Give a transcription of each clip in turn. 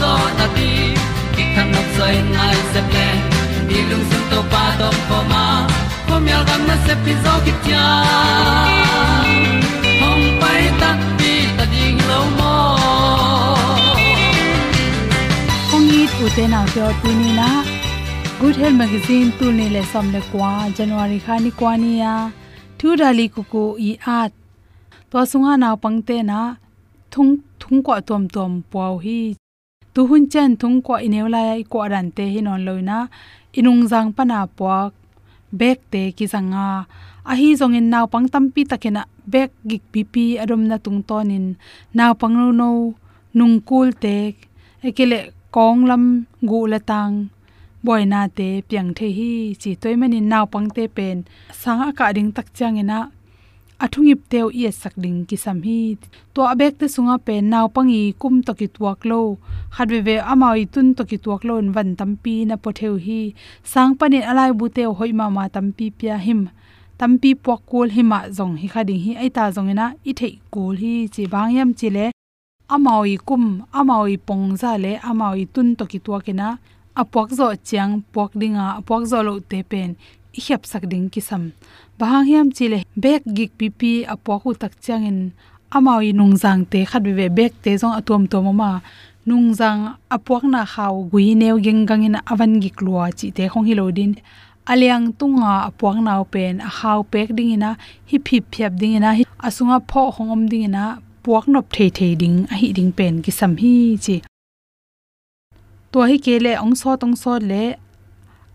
zo na ti ki kan nok sai nai se ple ni lung sun to pa to pa ma. Ko myal gam na se pi zo ki tia hom pai ta ti ta ding lo mo ong ni tu te na pyo tu ni na good health magazine tu ni le som le kwa january kha ni kwa ni ya thu dali ku ku i at to sunga na pangte na thung thung kwa tom tom pau hi tu hun chen thung kwa ineu la i ko ran te hi non loina. Inung jang pana puak bek te ki zanga a hi zong in naw pang tampi takena bek gik pipi adom na tung tonin naw pang no no nung kul te, ekele kong lam gu la tang boy na te piang the hi chi toy manin naw pang te pen. Sanga ka ding tak chang ina athungip teu i sak ding ki sam hi. To abek te sunga pe naw pangi kum to ki tuak lo. Khatwe ve amai tun to ki tuak lon van tampi na potheu hi. Sang panin alai bu teo hoima ma tampi pia him. Tampi pok kul hima zong hi khading hi aita zong ina. I thei kul hi chi bang yam chi le. Amawi kum, amawi pongza le, amawi tun to ki tuak ina. Apok zo chiang pok dinga apok zo lo te pen hiap sak ding ki sam bahang hiam chile bek gik pp apok khu tak changin amawi nungjang te khat be bek te jong atom to mama nung jang apuak na khaw gui neu geng in avan gi klua chi te khong hilodin aliang tunga apuak naw pen a khaw pek dingina hi phip phiap dingina asunga pho hongom dingina puak nop thei thei ding a hi ding pen ki sam hi chi. To hi ke le ong so tong so le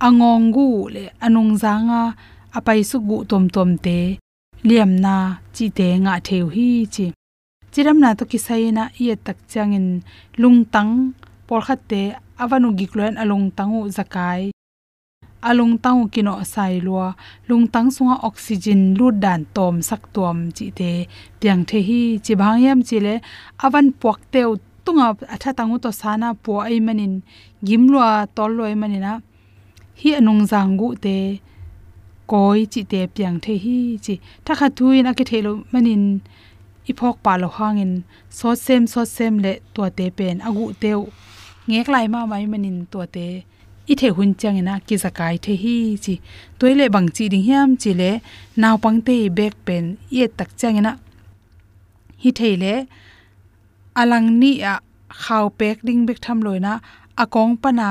angong gu le anung zanga apai su gu tom tom te liam na chi te nga theu hi chi. Chiram na to kisai na ye tak changin lungtang por khat te awanu gikloan alung tangu zakai. Alung tangu kino sai lua lung tang sunga oxygen lu dan tom sak tom chi te piang the hi chi bhang yam chi le avan pok teu tunga atha tangu to sana po ai manin gimlua tol loi manina hi anong zang gu te, koi chi te piang the hi chi. Tha kha thuin a ke thelo manin ipok pa lo hangin. So sem so sem le to te pen. Agu teu ngek lai ma mai manin to te i the hun chang ina ki zakai the hi chi. Toile bang chi ding hiam chi le naw pang te back pen. Ye tak chang ina. Hi theile alang ni a khaw pek ding bek tham loina akong pana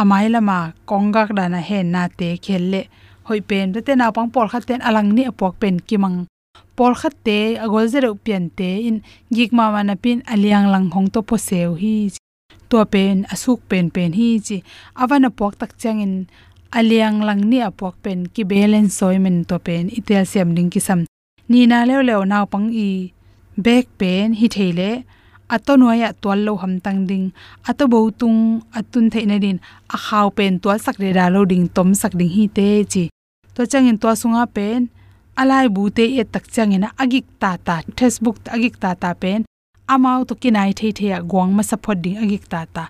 amai lama konggak dana hen na te khelle hoi pen te na pang por khat ten alang ni apok pen, kimang. Por khat te agol zero pian te, in gik ma mana pin, aliang lang hong to po seu hi to pen, asuk pen pen hi chi awana pok tak changin aliang lang ni apok pen, ki balance soi men to pen, itel siam ding ki sam. Ni na lew lew na pang i back pain hi theile ato ya tol lo ham tang ding. Ato bo tung, atun theina din. A khaw pen tol sak re da lo ding, tom sak ding hi te chi. To changin to sunga pen. Alai bu te e tak changina agik ta ta, facebook agik ta ta pen. Amao to kinai thei ya gong ma support ding agik ta ta.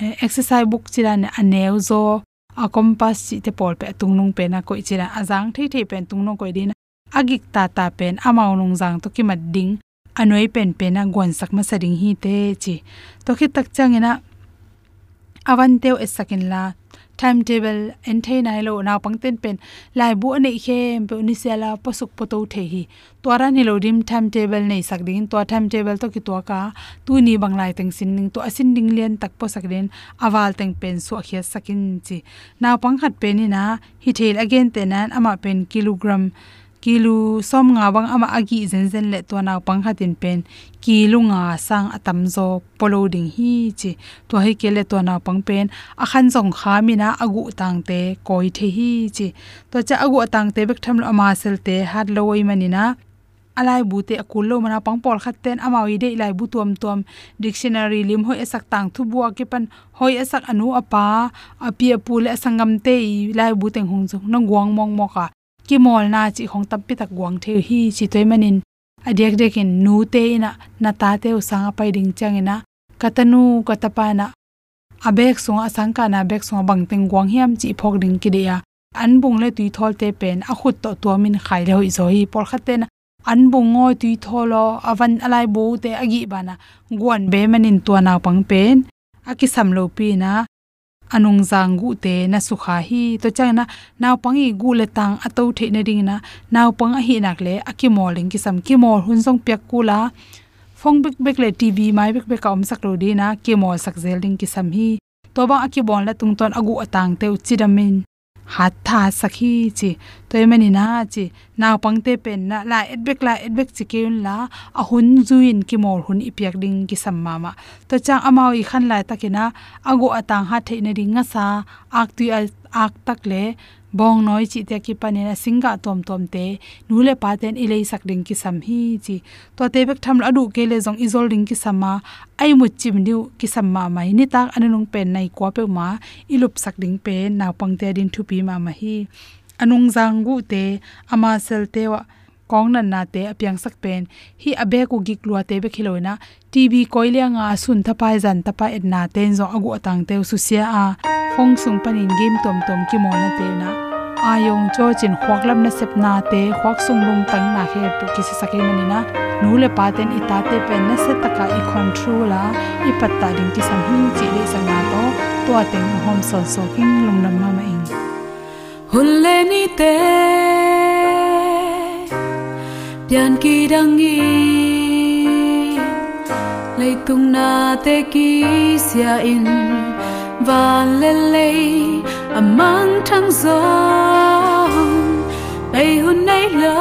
E, exercise book chira ne aneu zo. A compass chi te pol pe tung nung pe na ko chira azang thei thei pen tung nong ko din. Agik ta ta pen. Amao nong jang to ki mat ding anoi pen pen a gon sak ma sading hi te chi. To khi tak changena awan teu sakin la. Timetable en thei nai lo na pangten pen. Lai bu ne khe be ni sela pasuk poto the hi. Tora ni lo dim timetable nei sak ding. To timetable to ki to ka. Tu ni banglai teng sin ning to asin ding len tak po sak den. Awal teng pen so khia sakin chi. Na pang khat pen ni na hi thel again tenan ama pen kilogram kilu som nga bang ama agi zen zen le to na pang khatin pen. Kilu nga sang atam zo polo ding hi chi to hi ke le to na pang pen. A khan jong kha mi na agu tang te koi the hi chi. To cha agu tang te bek tham lo ama sel te hat loi mani na. Alai bu te akul lo mana pang pol khat ten amawi de lai bu tuam tuam. Dictionary lim hoi asak tang thu bua ke pan hoi asak anu apa. Api apul asangam te lai bu teng hung jong nang guang mong moka ki mol na chi khong tam pi tak guang the hi chi toy manin. Adek in nu te ina, na ta te usanga pai ding changina katanu, katapa na. Abek sunga sangka na bek sunga bangteng guang hiam chi phok ding ki dia an bung le tui thol te pen, a khut to to min khai le hoi zo hi por khaten an bung ngoi tui tholo avan alai bo te agi bana guan be manin to na pang pen akisam lo pi na anung zang gu te na su kha hi. To changna naw pangi gu le tang ato the na ding na, naw pang a hi nak le akimoling ki sam. Ki mol hun song pek kula phong bek bek le tv mai bek bek om sak lo di na, ki mol sak zel ding ki sam hi. To bang akibon la tung ton agu atang te uchidamin hat tha sakhi chi toy na chi naw pangte pen na la etbek la etbek chikin la a hun zuin ki mor hun ipyak ding ki samma ma to chang amao i khan lai takina ago atang ha theina ringa sa ak tu ak tak le bong noi chi te ki panena singa tom tom te, nu le pa ten ilei sak ding ki sam hi chi. To te bek tham la du ke le jong izol ding ki sama ai mu chim niu ki sam ma mai. Ni tak anung pen nai ko pe ma ilup sak ding pe na pang te din thu pi ma ma hi. Anung jang gu te, ama sel te wa kong nan na te apyang sak pen hi abe ku gik lua te be khiloina tv koilia nga sun thapai zan tapa et na ten zo agu atang te su sia a phong sung panin game tom tom ki mo na te na ayong cho chin khwak lam na sep na te khwak sung lung tang na he pu ki sa sakai mani na nu le pa ten ita te pen na se taka i control la i patta ding ki sam hi chi le sang na to to ateng hom son so king lung nam ma ma ing hulle ni te yan ki dangi lấy tung na te ki sia in, và le le amang à thang thăng gió. Bay hun nay lơ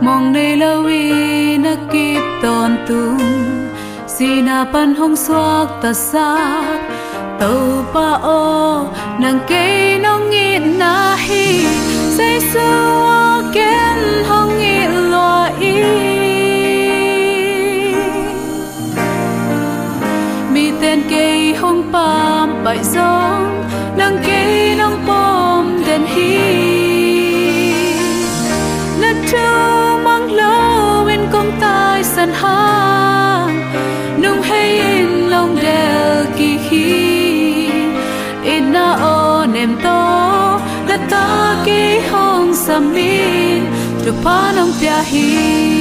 mong nay lâu wi na kip ton tung si na pan hong suak ta sa tàu pa o, nàng cây nong ngit na hi say sưa ken hong ngit lo i mi tên cây hong pam bại giông nàng cây hong samin tu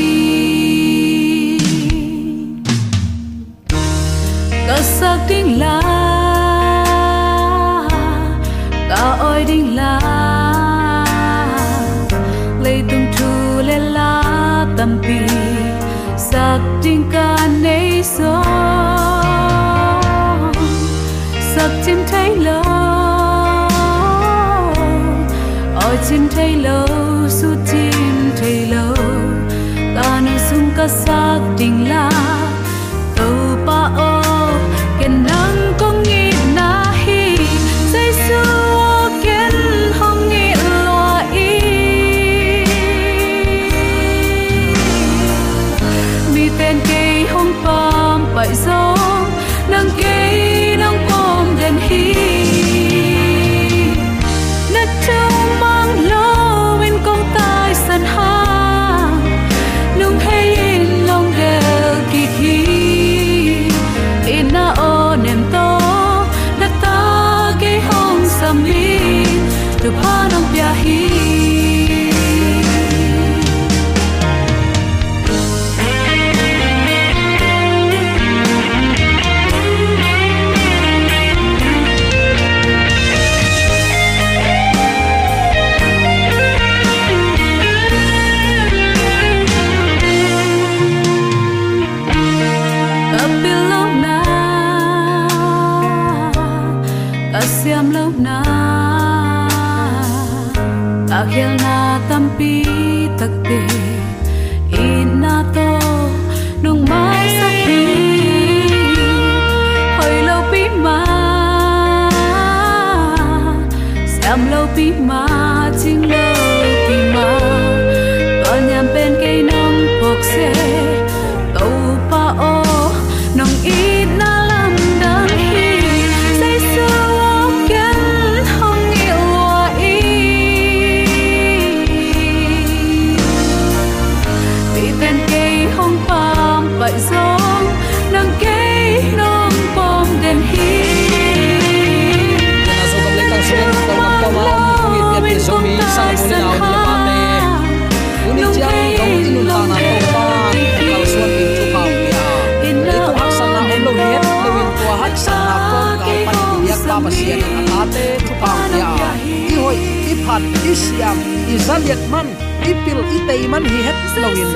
i man hi het lo win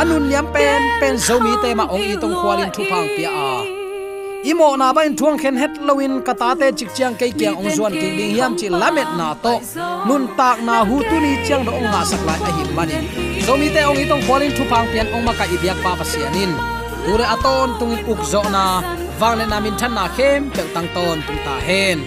anun yam pen pen zo mi te ma ong i tong khwalin thu phang pia a imo na ba in thuang khen het lowin kata te chik chiang kai kyang ong zuan king ding hiam chi lamet na to. nun tak na hu tu ni chiang do ong nga sak lai a him mani zo mi te ong itong kholin thu phang pian ong maka ibyak pa pa sianin ure aton tungin uk zo na wangle na min than na khem pe tang ton tung ta hen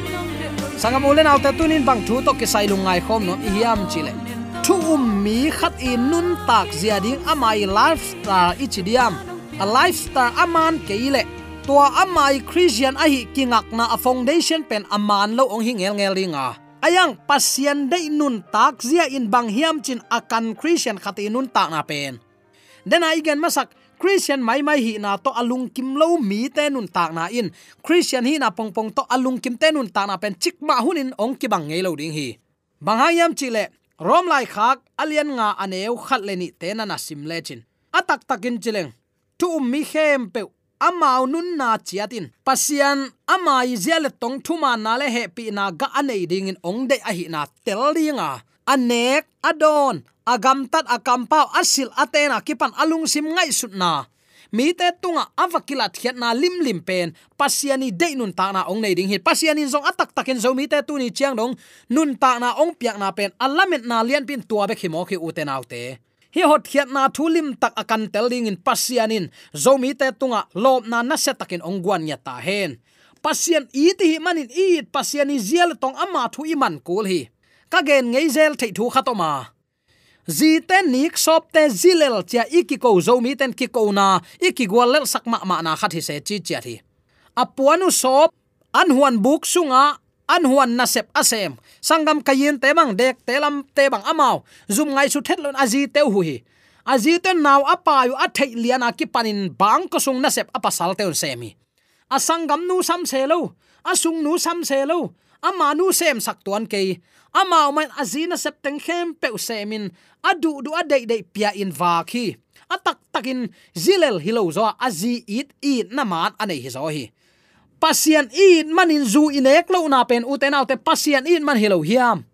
sangam ulen auta tunin bang thu to ke sai lungai khom nom i hiam chi le thu um mi khat in nun tak zia ding amai lifestyle ichidiam a lifestyle aman keile tua amai christian a hi kingak na a foundation pen aman lo ong hingel ngel ringa ayang pasian dei nun tak zia in bang hiam chin akan christian khati nun tak na pen. Dena igen masak, christian mai mai hi na to alung kim lo mi te nun tak na in. Christian hi na pong pong to alung kim te nun tak na pen. Chik ma hunin ong ki bang ngei lo ding hi. Bang hiam chile rom lai khak alian nga aneu khat le ni te na na sim le chin. Atak takin chileng. Tu um mi khem pe amao nun na chiatin pasian amai ziale tong thuma na le he pi na ga anei ding in ong de a hi na tel ringa. Anek, adon, agam tat akam pau asil atena kipan alung sim ngai sutna mi te tunga avakila thiat na lim lim pen. Pasiani de nun ta na ong nei ding hi pasiani zong atak takin zo mi te tu ni chiang dong. Nun ta na ong piak na pen. Alamet na lian pin tua be khimo khi u autte hi hot khiat na thulim tak akan tel ding in pasianin. Zo mi te tunga lob na na se takin ong guan ya ta hen. Pasian i ti manin i pasiani zial tong ama thu iman kul hi. Ka gen ngei zel thei thu khatoma zi ten nik sop te zilel cha iki ko zo mi ten ki ko na, iki gwal lel sak ma ma na khat hi se chi chi thi. Apuanu sop, an huan buk sunga, an huan na sep asem. Sangam kayin te mang dek, te lam te bang amao. Zum ngai su thet lon azi te hu hi. Azi te naw apa yu a thei liana ki panin bang ko sung na sep apa sal te semi asangam nu sam selo asung nu sam selo ama nu sem sak tuan ke ama man azina sep teng khem pe semin adu du adei dei pia in va khi atak takin zilel hilo zo azi it i naman anei hi zo hi pasian in manin zu inek lo na pen uten autte pasian in man hilo hiam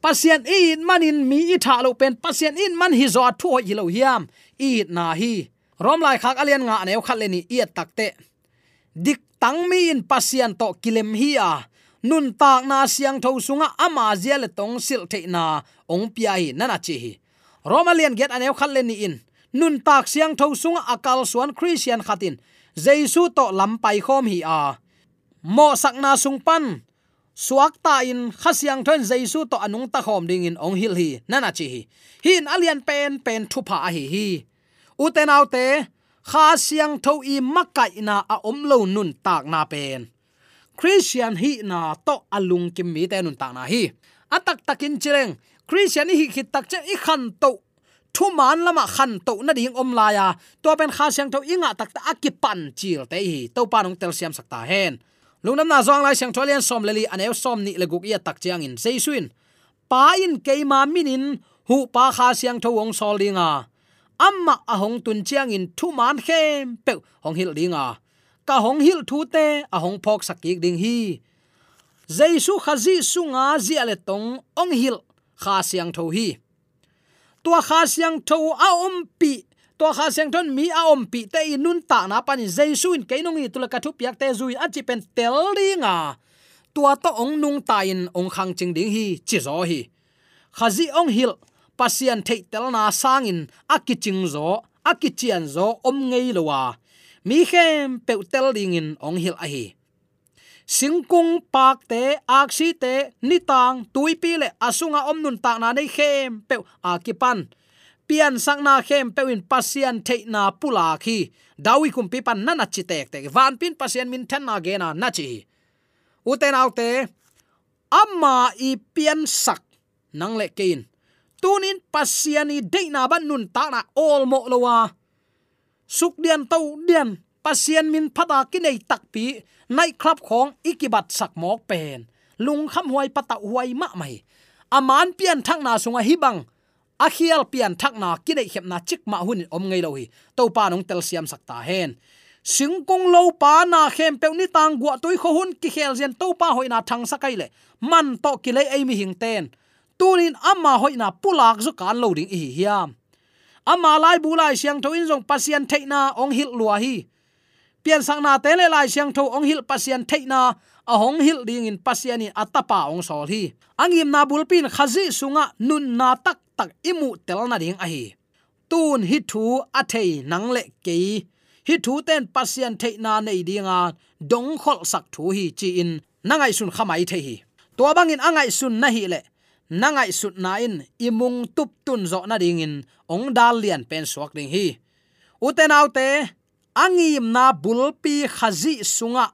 pasian in manin mi i tha lo pen pasian in man hi zo thu hilo hiam i na hi rom lai khak alian nga ne khat le ni i takte dik tang mi in pasian to kilem hi a nun tak na siang tho sunga ama zia le tong sil the na. Ong pia hi nana chi hi. Romalian get anew khat le ni in. Nun tak siang tho sunga akal suan christian khatin. Jesu to lampai khom hi a. Mo sakna sung pan. Suak ta in khasiang thon jesu to anung ta khom ding in ong hil hi nana chi hi. Hin alian pen pen thu pha hi hi. Uten autte kha siang tho i makai na a om lo nun tak na pen christian hi na to alung kim mi te nun ta na hi. Atak takin chireng, christian hi khit tak che i khan to. Thu man lama khan to na ding om la ya. To ben kha siang to inga tak ta akipan chil te hi. To pa nong tel siam sakta hen. Lungnam na zong lai siang tholian som leli anew som ni leguk ya tak chiang in seisuin pa in keima minin hu pa kha siang tho wong sol dinga. Amma ahong tun chiang in thu man khem pe, hong hil dinga ka hong hil thu te ahong phok sakik ding hi. Jaisu khazi sunga zia le tong ong hil kha siang tho hi. Tua kha siang tho a om pi to kha siang thon mi a om pi te inun ta na Pan jaisu in keinong i tula ka thu piak te zui a chi pen tel ringa tua to ong nung ta in ong khang ching ding hi, chi zo hi. Khazi ong hil, pasian thei tel na sangin akiching zo akichian zo om ngei lowa mi khem pe tel ding in ong hil a hi singkung pak te aksi te nitang tuipi le asunga omnun ta na nei khem pe akipan. Pian sangna khem pe win pasian the na pula khi. Dawi kum pi pan nana chi tek tek van pin pasian min then na gena na chi. Uten autte amma i pian sak, nang le kein. Tunin pasiani de na ban nun ta na all mo lowa suk dian to dian pasien min phata kinai takpi nai club khong ikibat sak mok pen lung kham huai pata huai ma mai aman pian thak na sunga hibang akhial pian thak na kinai khep na chik ma hun om ngei lo hi to pa nong tel siam sak ta hen singkong lo pa na khem pe ni tang gwa toi kho hun ki khel zen to pa hoina thang sakai le man to ki le ai mi hing ten tunin amma hoina pulak zu kan lo ding hi hiam ama lai bu lai siang tho in jong pasien theina ong hil lua hi. Pian sang na te le lai siang tho ong hil pasien theina a hong hil ding in pasiani atapa ong sol hi. Angim na bulpin khazi sunga nun na tak tak imu tel na ding a hi. Tun hi thu a thei nang le ke hi thu ten pasian theina nei dinga dong khol sak thu hi chi in. Nangai sun khamai the hi. To bangin angai sun na hi le nangai sut na in imung tup tun zo na ding in, ong dal lian pen suak ding hi. Uten autte angim na bulpi khazi sunga.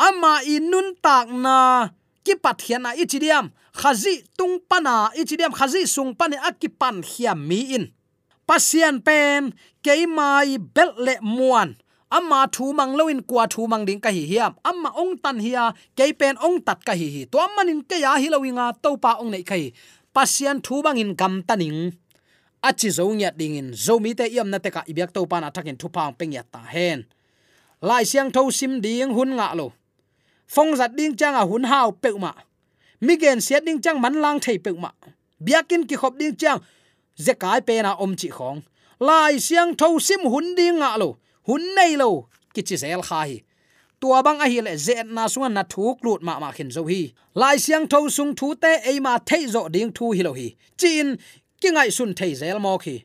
Ama inun tak na ki pathian na ichidiam, khazi tung pana ichidiam, khazi sung pani e akipan hiam mi in. Pasian pen keimai bel le muan amma thu mang loin kwa thu mang ding ka hi hiam amma ong tan hiya ke pen ong tat ka hi hi. To manin ke ya hi lowinga to pa ong nei kai pasian thu bang in gam taning achi zo nya ding in. Zo mi te yam na te ka ibyak to pa na thakin thu pang peng ya ta hen. Lai siang tho sim ding hun nga lo. Phong zat ding chang a hun hao pe ma mi gen siat ding chang man lang thei pe ma biakin ki khop ding chang. Zekai pe na om chi khong. Lai siang tho sim hun ding nga lo hun nei lo, ki chi zel kha hi. Tua bang a hi le zet na sunga na thuk lut ma ma khin zo hi. Lai siang tho sung thu te e ma thei zo ding thu hi lo hi. Chin, ki ngai sun thei zel mo khi.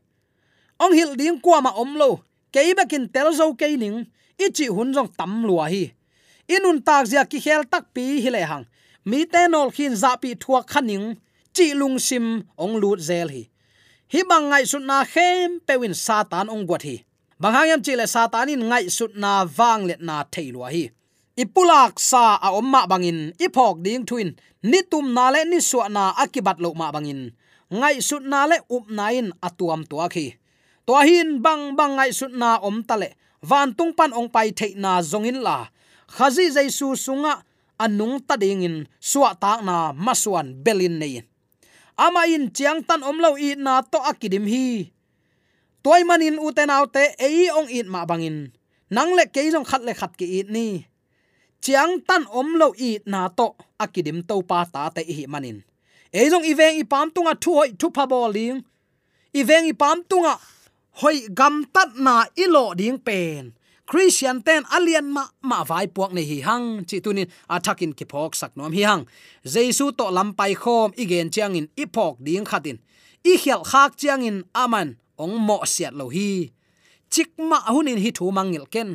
Ong hil ding kwa ma om lo ke bakin tel zo ke ning ichi hun jong tam lua hi. Inun tak zia ki khel tak pi hi le hang. Mi te nol khin za pi thua khaning chi lung sim ong lut zel hi. Hi bang ngai sun na khem pewin satan ong gwat hi bang hang yam chi le satan in ngai sut na wang let na theilua hi. Ipulak sa a omma bangin ipok ding thuin ni tum na le ni su na akibat lo ma bangin. Ngai sut na le up nain atuam to khi. To hin bang bang ngai sut na om ta le, van tung pan ong pai thei na zongin la. Khazi jaisu sunga anung ta ding in suwa ta na maswan belin nei. Ama in chiang tan omlo i na to akidim hi toy manin uten autte ei ong it ma bangin. Nang le ke jong khat le khat ki it ni. Chiang tan omlo it na to, akidim to pa ta te hi manin. Ei jong iveng i pam tunga thu hoi thu pa boling iveng i pam tunga hoi gam tat na ilo ding pen. Christian ten alian ma ma vai puak nei hi hang. Chi tunin athakin ki phok sak nom hi hang. Jesu to lampai khom, igen chiang in ipok ding khatin. I khial khak chiang in aman ong mo siat lo hi. Chik ma hunin hi thu mangil ken.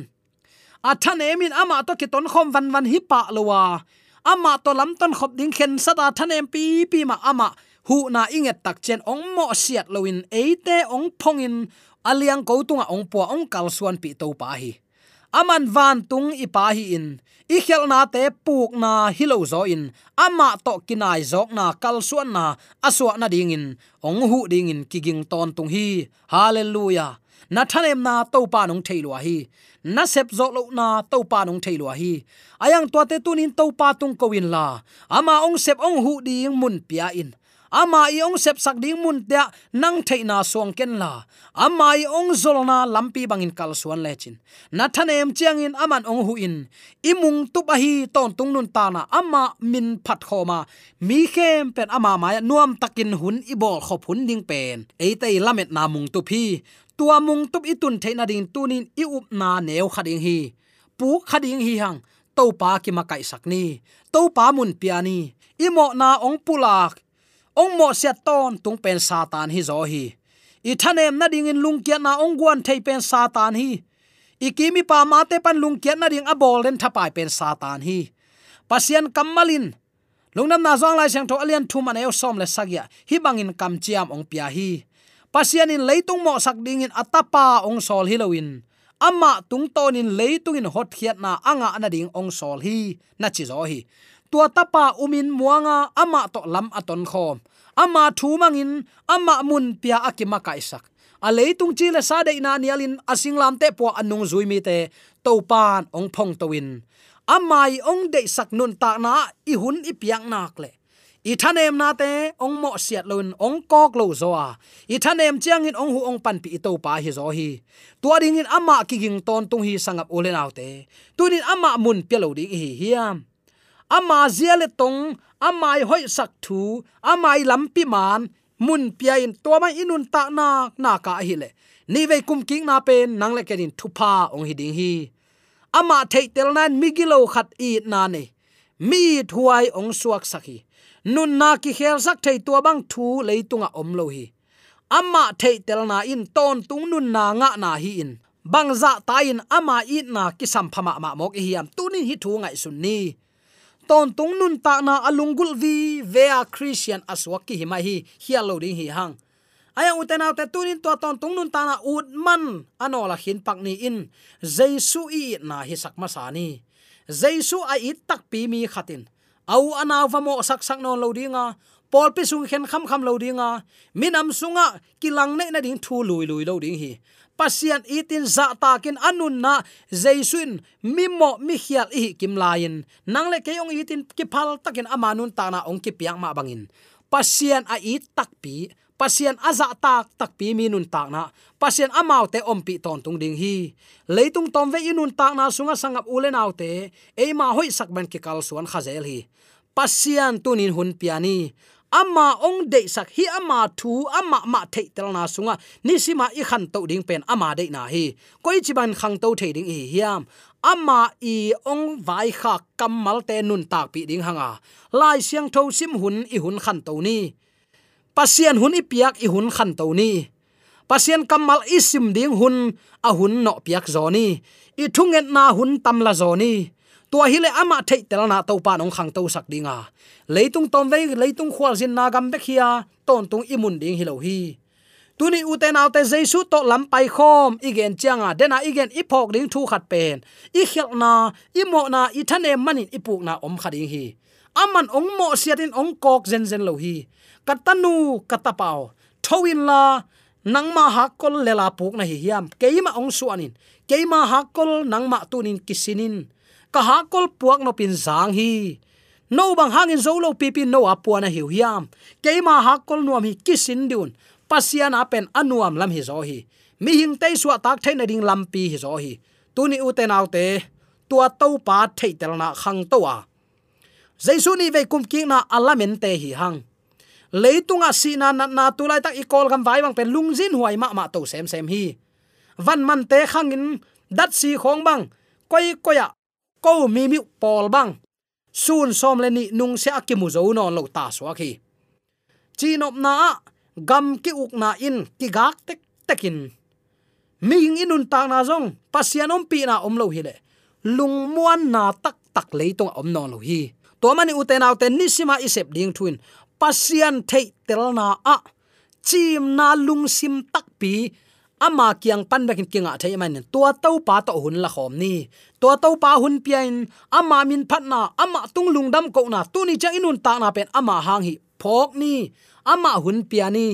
Athan emin ama to ki ton khom van van hi pa lowa ama to lam ton khop ding khen sada than em pi pi ma ama. Hu na inget tak chen ong mo siat loin eite ong phongin aliang ko tunga ong po ong kal suan pi to pa hi aman van tung ipa hi in. I khel na te puk na hilo zo in. Ama to kinai zok na kal suan na aswa na ding in. Ong hu ding in kiging ton tung hi. Hallelujah. Na thanem na to pa nong thailwa hi. Na sep zo lo na to pa nong thailwa hi. Ayang to te tunin to pa tung kowin la. Ama ong sep ong hu ding mun pia in ama i ong sep sak ding mun tia nang theina song ken la. Ama i ong zolna lampi bangin kal suan lechin na thanem chiang in aman ong hu in. Imung tu ba hi ton tung nun ta na ama min phat khoma. Mi khem pen ama ma nuam takin hun i bol khop hun ding pen. Ei tei lamet na mung tu phi tua mung tup itun theina ding tunin i up na neu khading hi. Pu khading hi hang. To pa ki ma kai sakni to pa mun piani imo na ong pulak ong mo sia ton tung pen satan hi zo hi. I thanem na ding in lung kia na ong guan thei pen satan hi. I kimi pa ma te pan lung kia na ding a bol len thapai pen satan hi. Pasian kamalin lungnam na zong lai sang tho alian thu man eo som le sagya hi bangin kam chiam ong pia hi. Pasian in leitung mo sak ding in atapa ong sol hiloin ama tung ton in leitung in hot khiat na anga na ding ong sol hi. Na chi zo hi tua tapa umin muanga ama to lam aton khom. Ama thu mangin, ama mun pia akima kaisak a leitung chi le sa de na nialin asing lam te po anung zui mi te to pan ong phong to win amai ong de sak nun ta na, i hun i piang nak le. I thanem na te, ong mo siat lon ong kok lo zo a i thanem chiang in ong hu ong pan pi to pa hi zo hi. Tua ding in ama ki ging ton tung hi sangap ulen autte tunin ama mun pelo ding hi hiam ama ziale tong amai hoi sak thu amai lampi man, mun pia in to ma inun ta na na ka hi le. Ni ve kum king na pen nang le kenin thupa ong hi ding hi. Ama thei tel nan migilo khat i na ne. Mi thuai ong suak sakhi nun na ki khel sak thei tua bang thu leitunga om lo hi. Ama thei tel na in ton tung nun na nga na hi in. Bang za ta in ama i na ki sam phama ma mok hi am tunin hi thu ngai sun ni ton tung nun ta na alungul vi, vea christian aswaki hi mai hi hialo ding hi hang. Aya uten te tunin to ton tung nun ta na ut man anola hin pak ni in. Jesu i na hi sak ma sa ni. Jesu a i tak pi mi khatin. Au anaw vamo sak sak non lo dinga pol pi sung khen kham kham lo dinga minam sunga kilang ne na ding thu lui lui lo ding hi pasian itin za takin anun na jaisun mimo mi khial kim lain. Nangle keong itin ki phal takin amanun ta na ong ki piang ma bangin. Pasian a i takpi pasian aza tak tak pi minun tak na. Pasian amau te ompi ton tung ding hi. Leitung tom ve inun tak na sunga sangap ulen autte e ma hoi sakban ki kal suan khazel hi. Pasian tunin hun piani ama ong de sak hi ama thu, ama ma thei tel na sunga. Ni sima i khan to ding pen ama de na hi. Koi chi ban khang to thei ding hi hiam. Ama i ong vai kha kamal te nun tak pi ding hanga. Lai siang tho sim hun i hun khan to ni. Pasien hun i piak i hun khan to ni. Pasien kamal isim ding hun a hun no piak zoni i thunget na hun tam la zoni tua hi le ama thei tel na to pa nong khang to sak dinga leitung tom ve, leitung khwal jin na gam bekhia ton tung imun ding hi lo hi. Tuni uten autte jesu to lam pai khom igen changa dena igen ipok ding thu khat pen. I khel na, i mo na, i thane manin ipuk na om khading hi. Aman ong mo siatin ong kok zen zen lo hi. Katanu, katapao. Thowin la nangma hakol lela puk na hi hiam. Keima ong suanin. Keima hakol nangma tunin kisinin ka hakol puak no pin zang hi. No bang hangin zolo pipi no apuana hiu hiam. Keima hakol nuam hi kisin diun. Pasian apen anuam lam hi zo hi. Mi hing te suwa tak thein ding lampi hi zo hi. Tuni uten autte tua to pa thei tel na khang to a. Jaisu ni ve kum ki na alamen te hi hang. Leitunga sina na na tulai tak ikol gam vai bang pen lungjin huai ma ma to sem sem hi. Van man te khangin, dat si khong bang. Koi koya ko mi mi pol bang. Sun som le ni nung se akimu zo non lo ta so khi chinop na gam ki uk na in ki gak tek tekin. Mi ing inun ta na zong, pasian om pi na om lo hi le. Lung muan na tak tak le tong om non lo hi. To mani uten autte ni sima isep ding thuin. Pasian thei tel na a, chim na lung sim tak pi ama kiang pan bakin kinga thei man tua tau pa to hun la khom ni. Tua tau pa hun pian ama min phat na, ama tung lung dam ko na. Tu ni chang inun ta na pen. Ama hang hi phok ni. Ama hun piani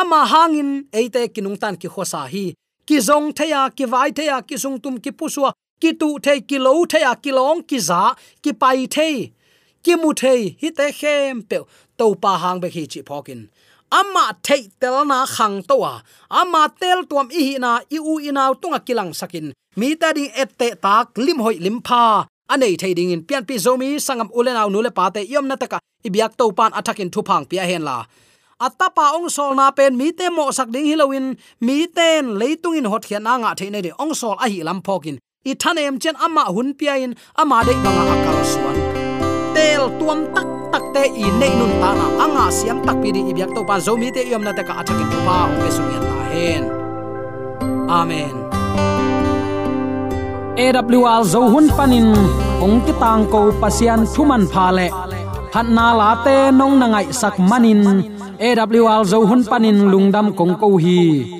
ama hangin eite kinung tan ki khosa hi. Ki zong theya ki vai theya ki sung tum, ki puswa ki tu the ki lo theya ki long, ki za, ki pai the ki mu the hi te khem pe. To pa hang be hi chi phokin ama thei tel na khang to wa ama tel tuam i hi na i u inaw tunga kilang sakin. Mi ta ding ette tak lim hoi lim pha. Anei thei ding in pian pi zomi sangam ulenaw nule pa te yom na taka. Ibyak to pan athakin thu phang pia hen la. Atapa ong sol na pen, mi te mo sak ding hilowin mi ten leitung in hot khian anga the nei de ong sol a hi lam phokin i thanem chen ama hun pia in, ama de banga akal suan. Tel tuam tak tak te i nei nun ta na anga siam tak pi di ibyak to pa. Zomi te yom na ta ka athakin tu pa. Ong be sung yan ta hen. Amen. AWR zo hun panin. Ong ti tang ko pasian thuman pha le. Phat na la te nong na ngai sak manin. AWR zo hun panin lungdam kong ko hi.